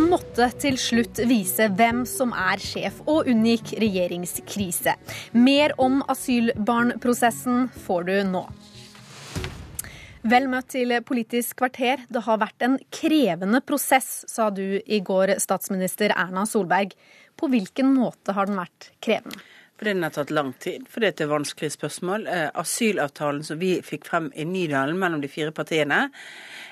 måtte til slutt vise hvem som er sjef, og unngikk regjeringskrise. Mer om asylbarnprosessen får du nå. Vel møtt til Politisk kvarter. Det har vært en krevende prosess, sa du i går, statsminister Erna Solberg. På hvilken måte har den vært krevende? Fordi den har tatt lang tid, fordi det er vanskelige spørsmål. Eh, asylavtalen som vi fikk frem i Nydalen mellom de fire partiene,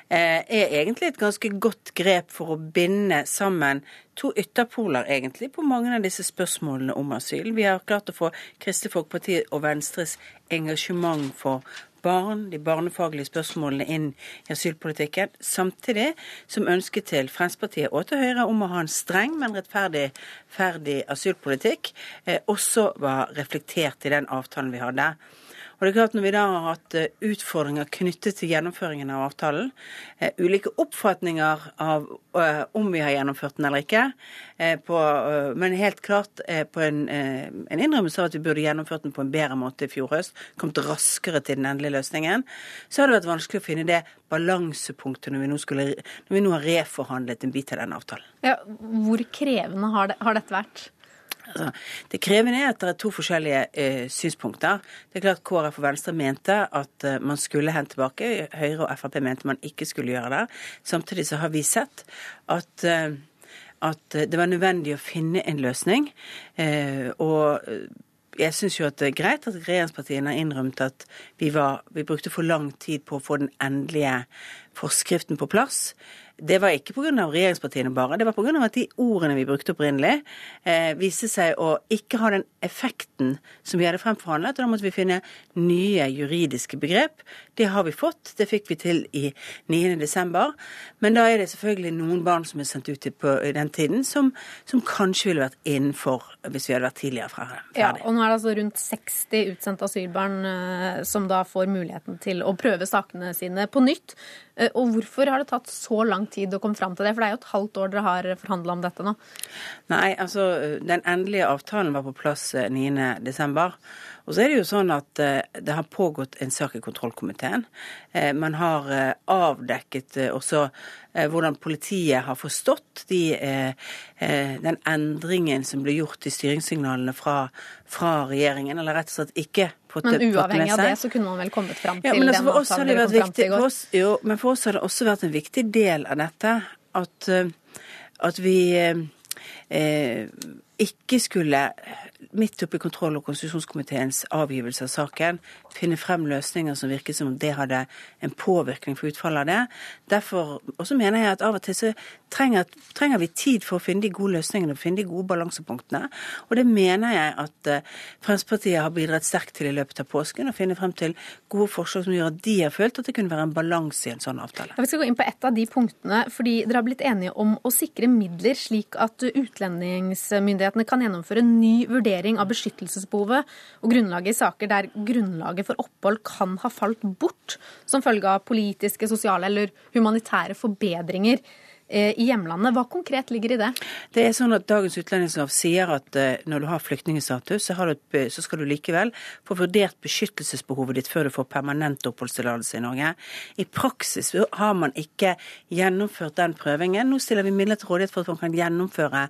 eh, er egentlig et ganske godt grep for å binde sammen to ytterpoler, egentlig, på mange av disse spørsmålene om asyl. Vi har klart å få Kristelig Folkeparti og Venstres engasjement for barn, de barnefaglige spørsmålene inn i asylpolitikken, samtidig som ønsket til Fremskrittspartiet og til Høyre om å ha en streng, men rettferdig ferdig asylpolitikk eh, også var reflektert i den avtalen vi hadde. Og det er klart Når vi da har hatt eh, utfordringer knyttet til gjennomføringen av avtalen, eh, ulike oppfatninger av eh, om vi har gjennomført den eller ikke, på, men helt klart på en, en innrømmelse av at vi burde gjennomført den på en bedre måte i fjor høst, kommet raskere til den endelige løsningen, så har det vært vanskelig å finne det balansepunktet når vi nå, skulle, når vi nå har reforhandlet en bit av den avtalen. Ja, hvor krevende har, det, har dette vært? Altså, det krevende er at det er to forskjellige eh, synspunkter. Det er klart KrF og Venstre mente at eh, man skulle hente tilbake. Høyre og Frp mente man ikke skulle gjøre det. Samtidig så har vi sett at eh, at det var nødvendig å finne en løsning. Eh, og jeg syns jo at det er greit at regjeringspartiene har innrømt at vi, var, vi brukte for lang tid på å få den endelige forskriften på plass. Det var ikke pga. regjeringspartiene bare, det var pga. at de ordene vi brukte opprinnelig, eh, viste seg å ikke ha den effekten som vi hadde fremforhandlet. og Da måtte vi finne nye juridiske begrep. Det har vi fått. Det fikk vi til i 9.12. Men da er det selvfølgelig noen barn som er sendt ut på den tiden, som, som kanskje ville vært innenfor hvis vi hadde vært tidligere ferdig. Ja, og nå er det altså rundt 60 utsendte asylbarn eh, som da får muligheten til å prøve sakene sine på nytt. Eh, og hvorfor har det tatt så lang tid å komme fram til det? For det er jo et halvt år dere har forhandla om dette nå. Nei, altså den endelige avtalen var på plass 9.12. Eh, og så er det jo sånn at eh, det har pågått en sak i kontrollkomiteen. Man har avdekket også hvordan politiet har forstått de, den endringen som ble gjort i styringssignalene fra, fra regjeringen, eller rett og slett ikke men uavhengig av det så kunne man vel kommet fram til ja, men altså, den avtalen dere kom fram til i går? Oss, jo, men for oss har det også vært en viktig del av dette at, at vi eh, ikke skulle midt oppi kontroll- og konstitusjonskomiteens avgivelse av saken, finne frem løsninger som virket som om det hadde en påvirkning for utfallet av det. Derfor også mener jeg at av og til så trenger, trenger vi tid for å finne de gode løsningene, og finne de gode balansepunktene. Og det mener jeg at uh, Fremskrittspartiet har bidratt sterkt til i løpet av påsken, å finne frem til gode forslag som gjør at de har følt at det kunne være en balanse i en sånn avtale. Vi skal gå inn på ett av de punktene, fordi dere har blitt enige om å sikre midler slik at utlendingsmyndighetene kan gjennomføre en ny vurdering av beskyttelsesbehovet og grunnlaget i saker der grunnlaget for opphold kan ha falt bort som følge av politiske, sosiale eller humanitære forbedringer i hjemlandet. Hva konkret ligger i det? Det er sånn at Dagens utlendingslov sier at eh, når du har flyktningstatus, så, skal du likevel få vurdert beskyttelsesbehovet ditt før du får permanent oppholdstillatelse i Norge. I praksis har man ikke gjennomført den prøvingen. Nå stiller vi midler til rådighet for at man kan gjennomføre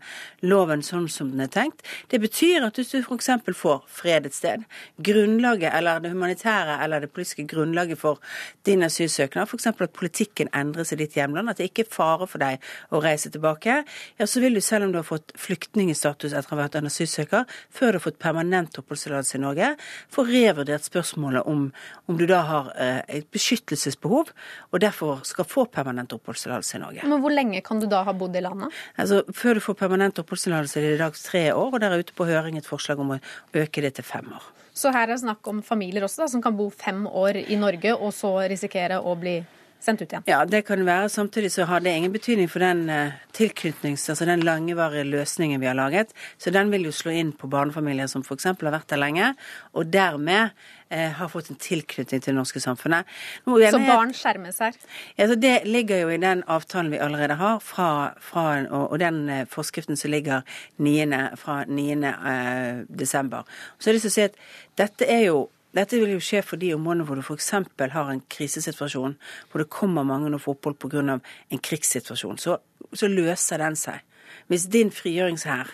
loven sånn som den er tenkt. Det betyr at hvis du f.eks. får fred et sted, grunnlaget eller det humanitære eller det politiske grunnlaget for din asylsøknad, f.eks. at politikken endres i ditt hjemland, at det ikke er fare for deg deg å reise tilbake, ja, så vil du, selv om du har fått flyktningstatus etter å ha vært en asylsøker, før du har fått permanent oppholdstillatelse i Norge, få revurdert spørsmålet om, om du da har eh, et beskyttelsesbehov, og derfor skal få permanent oppholdstillatelse i Norge. Men hvor lenge kan du da ha bodd i landet? Altså, Før du får permanent oppholdstillatelse er det i dag tre år, og der er ute på høring et forslag om å øke det til fem år. Så her er det snakk om familier også, da, som kan bo fem år i Norge, og så risikere å bli sendt ut igjen. Ja, det kan være. Samtidig så har det ingen betydning for den uh, tilknytnings... Altså den langevarige løsningen vi har laget. Så den vil jo slå inn på barnefamilier som f.eks. har vært der lenge, og dermed uh, har fått en tilknytning til det norske samfunnet. Nå, så barn skjermes her? Ja, så Det ligger jo i den avtalen vi allerede har, fra, fra, og, den uh, forskriften som ligger 9, fra 9. desember. Så jeg har lyst til å si at dette er jo Dette vil jo skje for de områdene hvor du f.eks. har en krisesituasjon, hvor det kommer mange og får opphold pga. en krigssituasjon. Så, så løser den seg. Hvis din frigjøringshær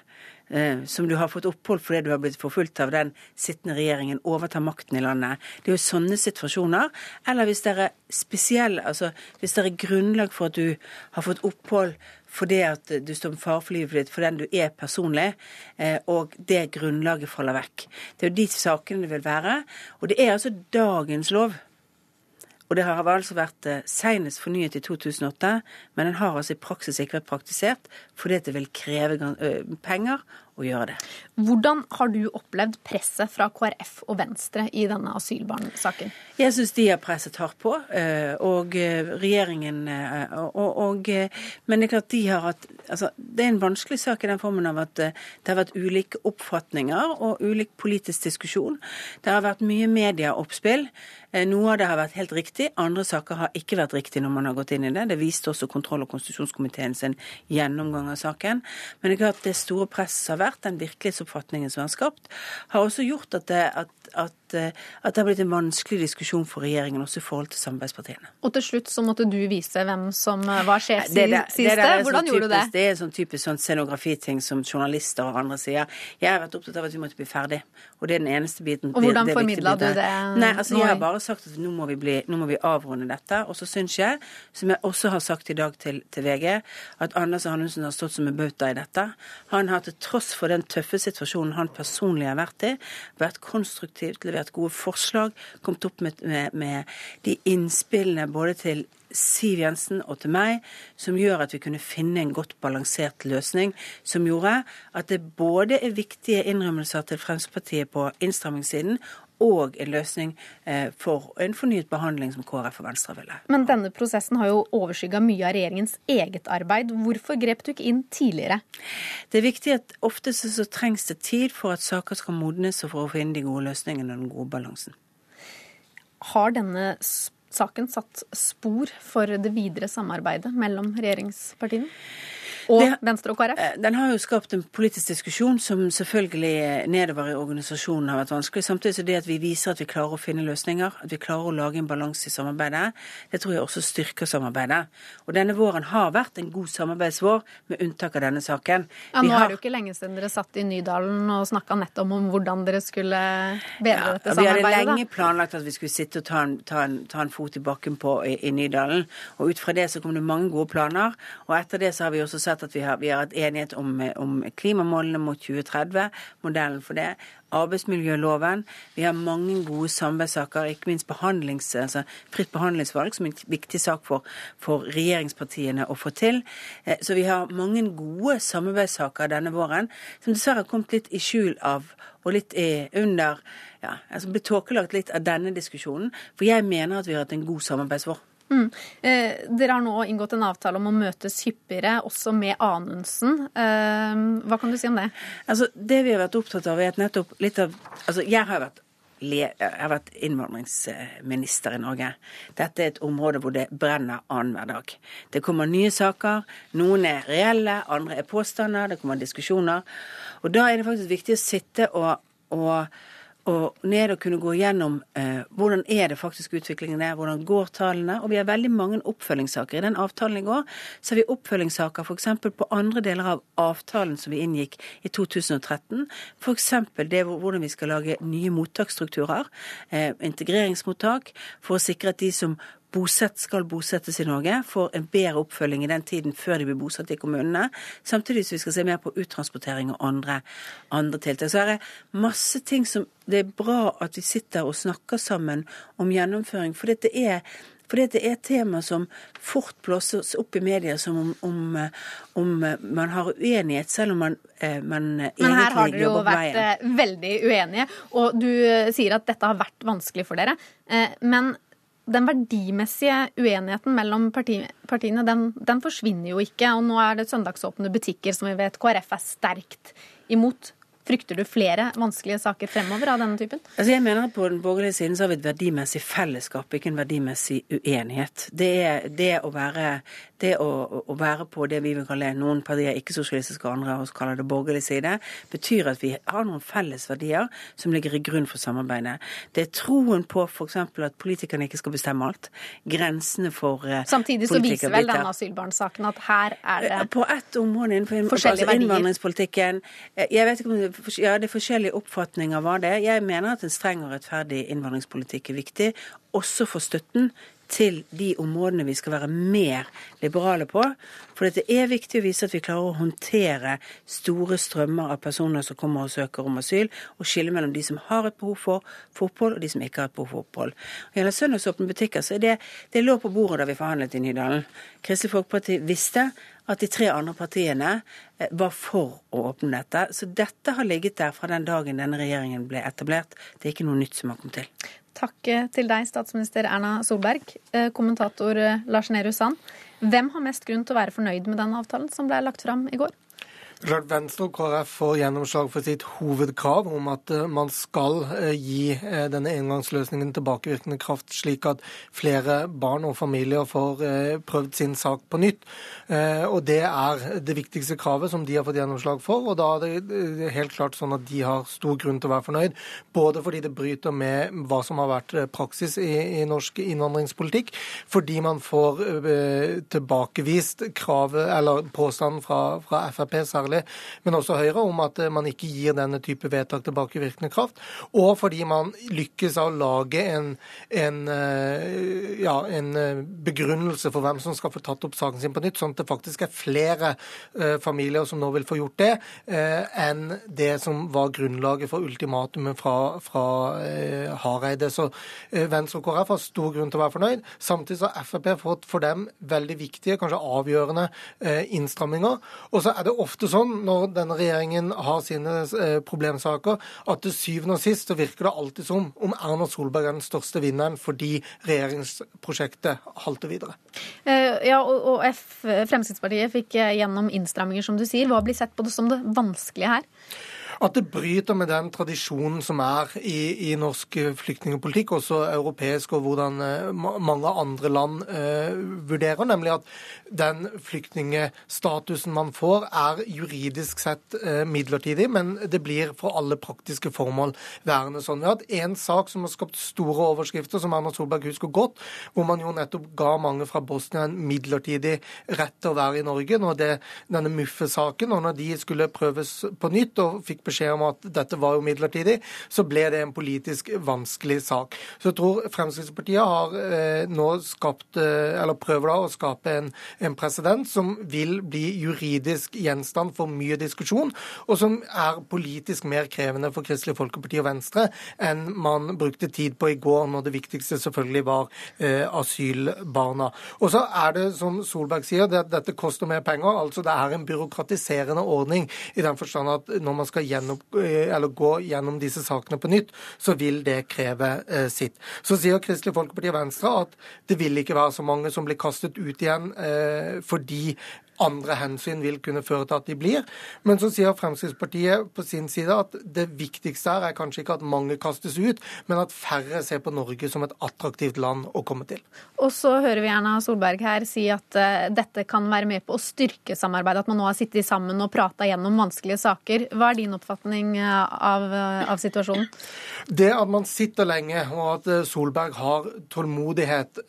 eh, som du har fått opphold fordi du har blitt forfulgt av den sittende regjeringen, overtar makten i landet. Det er jo sånne situasjoner. Eller hvis det er spesiell, altså hvis det er grunnlag for at du har fått opphold fordi at du står med fare for livet ditt for den du er personlig, eh, og det grunnlaget faller vekk. Det er jo de sakene det vil være. Og det er altså dagens lov og det har altså vært eh, senest fornyet i 2008, men den har altså i praksis ikke vært praktisert fordi det vil kreve penger å gjøre det. Hvordan har du opplevd presset fra KrF og Venstre i denne asylbarnsaken? Jeg syns de har presset hardt på, eh, og eh, regjeringen og, og, Men det er klart de har hatt altså, Det er en vanskelig sak i den formen av at det har vært ulike oppfatninger og ulik politisk diskusjon. Det har vært mye medieoppspill. Noe av det har vært helt riktig, andre saker har ikke vært riktig når man har gått inn i det. Det viste også kontroll- og konstitusjonskomiteen sin gjennomgang av saken. Men det er klart det store presset har vært vært, den virkelighetsoppfatningen som er skapt, har også gjort at det, at, at, eh, at det har blitt en vanskelig diskusjon for regjeringen også i forhold til samarbeidspartiene. Og til slutt så måtte du vise hvem som var sjef siste. Hvordan gjorde du det? Det er en sånn typisk sånn scenografiting som journalister og andre sier. Jeg har vært opptatt av at vi måtte bli ferdig, og det er den eneste biten. Og hvordan formidla du det? Nei, altså Jeg har bare sagt at nå må vi, bli, nå må vi avrunde dette. Og så syns jeg, som jeg også har sagt i dag til, til VG, at Anders Anundsen har stått som en bauta i dette. Han har til tross for den tøffe situasjonen han personlig har vært i, vært levert gode forslag, kommet opp med, med, med de innspillene både til Siv Jensen og til meg, som gjør at vi kunne finne en godt balansert løsning. Som gjorde at det både er viktige innrømmelser til Fremskrittspartiet på innstrammingssiden, og en løsning eh, for en fornyet behandling som KrF og Venstre ville. Men denne prosessen har jo overskygga mye av regjeringens eget arbeid. Hvorfor grep du ikke inn tidligere? Det er viktig at ofte så trengs det tid for at saker skal modnes, og for å finne de gode løsningene og den gode balansen. Har denne saken satt spor for det videre samarbeidet mellom regjeringspartiene? Og det, Venstre og KrF? Eh, den har jo skapt en politisk diskusjon som selvfølgelig nedover i organisasjonen har vært vanskelig. Samtidig så det at vi viser at vi klarer å finne løsninger, at vi klarer å lage en balanse i samarbeidet, det tror jeg også styrker samarbeidet. Og denne våren har vært en god samarbeidsvår, med unntak av denne saken. Ja, Nå har... er det jo ikke lenge siden dere satt i Nydalen og snakka nettopp om hvordan dere skulle bedre ja, dette samarbeidet. Vi hadde lenge planlagt at vi skulle sitte og ta en, ta en, ta en fot i bakken på i, i Nydalen. Og ut fra det så kom det mange gode planer. Og etter det så har vi også sett at vi har, vi har hatt enighet om, om klimamålene mot 2030, modellen for det. Arbeidsmiljøloven. Vi har mange gode samarbeidssaker, ikke minst behandlings, altså fritt behandlingsvalg, som er en viktig sak for, for regjeringspartiene å få til. Eh, så vi har mange gode samarbeidssaker denne våren, som dessverre har kommet litt i skjul av og litt under ja, altså Ble tåkelagt litt av denne diskusjonen. For jeg mener at vi har hatt en god samarbeidsvår. Mm. Eh, dere har nå inngått en avtale om å møtes hyppigere, også med Anundsen. Eh, hva kan du si om det? Altså, det vi har vært opptatt av, er at nettopp litt av Altså, jeg har vært jeg har vært innvandringsminister i Norge. Dette er et område hvor det brenner annenhver dag. Det kommer nye saker. Noen er reelle, andre er påstander, det kommer diskusjoner. Og da er det faktisk viktig å sitte og, og og ned og kunne gå gjennom eh, hvordan er det faktisk utviklingen er, hvordan går tallene. Og vi har veldig mange oppfølgingssaker. I den avtalen i går så har vi oppfølgingssaker f.eks. på andre deler av avtalen som vi inngikk i 2013. F.eks. det hvordan vi skal lage nye mottaksstrukturer, eh, integreringsmottak, for å sikre at de som bosett, skal bosettes i Norge, får en bedre oppfølging i den tiden før de blir bosatt i kommunene. Samtidig som vi skal se mer på uttransportering og andre, andre tiltak. Så er det masse ting som Det er bra at vi sitter og snakker sammen om gjennomføring. For dette er fordi det er tema som fort blåses opp i media som om, om, om man har uenighet, selv om man, egentlig jobber veien. Men her har dere jo vært eh, veldig uenige, og du sier at dette har vært vanskelig for dere. Eh, men den verdimessige uenigheten mellom parti, partiene, den, den, forsvinner jo ikke. Og nå er det søndagsåpne butikker som vi vet KrF er sterkt imot. Frykter du flere vanskelige saker fremover av denne typen? Altså jeg mener at På den borgerlige siden så har vi et verdimessig fellesskap, ikke en verdimessig uenighet. Det er det å være, det å, å være på det vi vil kalle noen partier ikke-sosialistiske og andre oss kaller det borgerlig side, betyr at vi har noen felles verdier som ligger i grunn for samarbeidet. Det er troen på f.eks. at politikerne ikke skal bestemme alt. Grensene for uh, Samtidig så viser vel denne asylbarnsaken at her er det På ett område innenfor altså innvandringspolitikken eh, Jeg vet ikke om ja, det er forskjellige oppfatninger av hva det er. Jeg mener at en streng og rettferdig innvandringspolitikk er viktig, også for støtten til de områdene vi skal være mer liberale på. For det er viktig å vise at vi klarer å håndtere store strømmer av personer som kommer og søker om asyl, og skille mellom de som har et behov for, for opphold, og de som ikke har et behov for opphold. Når det gjelder søndagsåpne butikker, så er det, det lå på bordet da vi forhandlet i Nydalen. Kristelig Folkeparti visste at de tre andre partiene eh, var for å åpne dette. Så dette har ligget der fra den dagen denne regjeringen ble etablert. Det er ikke noe nytt som har kommet til. Takk til deg, statsminister Erna Solberg. Eh, kommentator eh, Lars Nehru Sand. Hvem har mest grunn til å være fornøyd med den avtalen som ble lagt fram i går? Klart Venstre og KrF får gjennomslag for sitt hovedkrav om at eh, man skal eh, gi eh, denne engangsløsningen tilbakevirkende kraft, slik at flere barn og familier får prøvd sin sak på nytt. Og Det er det viktigste kravet som de har fått gjennomslag for. og Da er det helt klart sånn at de har stor grunn til å være fornøyd. Både fordi det bryter med hva som har vært praksis i, i norsk innvandringspolitikk, fordi man får tilbakevist kravet, eller påstanden fra, fra Frp, særlig særlig, men også Høyre, om at eh, man ikke gir denne type vedtak tilbakevirkende kraft. Og fordi man lykkes av å lage en, en, eh, ja, en, eh, begrunnelse for hvem som skal få tatt opp saken sin på nytt, sånn at det faktisk er flere familier som nå vil få gjort det, enn det som var grunnlaget for ultimatumet fra, fra Hareide. Så Venstre og KrF har stor grunn til å være fornøyd. Samtidig har Frp fått for dem veldig viktige, kanskje avgjørende innstramminger. Og så er det ofte sånn sånn når denne regjeringen har sine eh, problemsaker, at til syvende og sist så virker det alltid som om Erna Solberg er den største vinneren fordi regjeringsprosjektet halter videre. Eh, ja, og, Fremskrittspartiet fikk gjennom innstramminger, som du sier. Hva blir sett på det som det vanskelige her? At det bryter med den tradisjonen som er i, i norsk flyktningpolitikk, også europeisk, og hvordan eh, mange andre land uh, vurderer, nemlig at den flyktningstatusen man får, er juridisk sett uh, midlertidig, men det blir for alle praktiske formål værende sånn. Vi har hatt én sak som har skapt store overskrifter, som Erna Solberg husker godt, hvor man jo nettopp ga mange fra Bosnia en midlertidig rett til å være i Norge, når det, denne Muffe-saken, og når de skulle prøves på nytt og fikk beskjed om at dette var jo midlertidig, så ble det en politisk vanskelig sak. Så jeg tror Fremskrittspartiet har eh, nå skapt, eh, eller prøver da å skape en, en president som vil bli juridisk gjenstand for mye diskusjon, og som er politisk mer krevende for Kristelig Folkeparti og Venstre enn man brukte tid på i går, når det viktigste selvfølgelig var eh, asylbarna. Og så er det, som Solberg sier, det, dette koster mer penger. altså Det er en byråkratiserende ordning i den forstand at når man skal gjennom, eh, gå gjennom disse sakene på nytt, så vil det kreve eh, sitt. Så sier Kristelig Folkeparti og Venstre at det vil ikke være så mange som blir kastet ut igjen eh, fordi andre hensyn vil kunne føre til at de blir. Men så sier Fremskrittspartiet på sin side at det viktigste her er kanskje ikke at mange kastes ut, men at færre ser på Norge som et attraktivt land å komme til. Og så hører vi Erna Solberg her si at uh, dette kan være med på å styrke samarbeidet, at man nå har sittet sammen og prata gjennom vanskelige saker. Hva er din oppfatning uh, av, uh, av situasjonen? Det at man sitter lenge, og at Solberg har tålmodighet,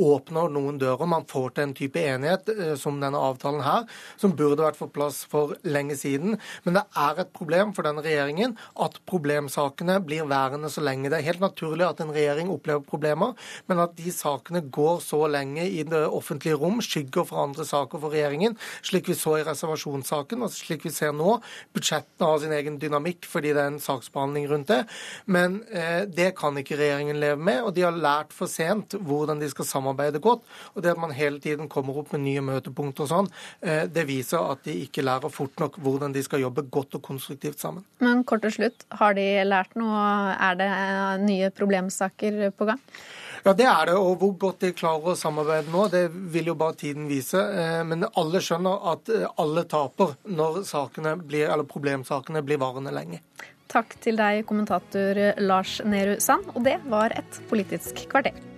åpner noen dører. Man får til en type enighet som denne avtalen avtalen her, som burde vært på plass for lenge siden. Men det er et problem for denne regjeringen at problemsakene blir værende så lenge. Det er helt naturlig at en regjering opplever problemer, men at de sakene går så lenge i det offentlige rom, skygger for andre saker for regjeringen, slik vi så i reservasjonssaken, og slik vi ser nå. Budsjettene har sin egen dynamikk fordi det er en saksbehandling rundt det. Men eh, det kan ikke regjeringen leve med, og de har lært for sent hvordan de skal samarbeide godt. Og det at man hele tiden kommer opp med nye møtepunkter og sånn, det viser at de ikke lærer fort nok hvordan de skal jobbe godt og konstruktivt sammen. Men kort til slutt, har de lært noe? Er det nye problemsaker på gang? Ja, det er det. Og hvor godt de klarer å samarbeide nå, det vil jo bare tiden vise. Men alle skjønner at alle taper når blir, eller problemsakene blir varende lenge. Takk til deg, kommentator Lars Nehru Sand. Og det var et Politisk kvarter.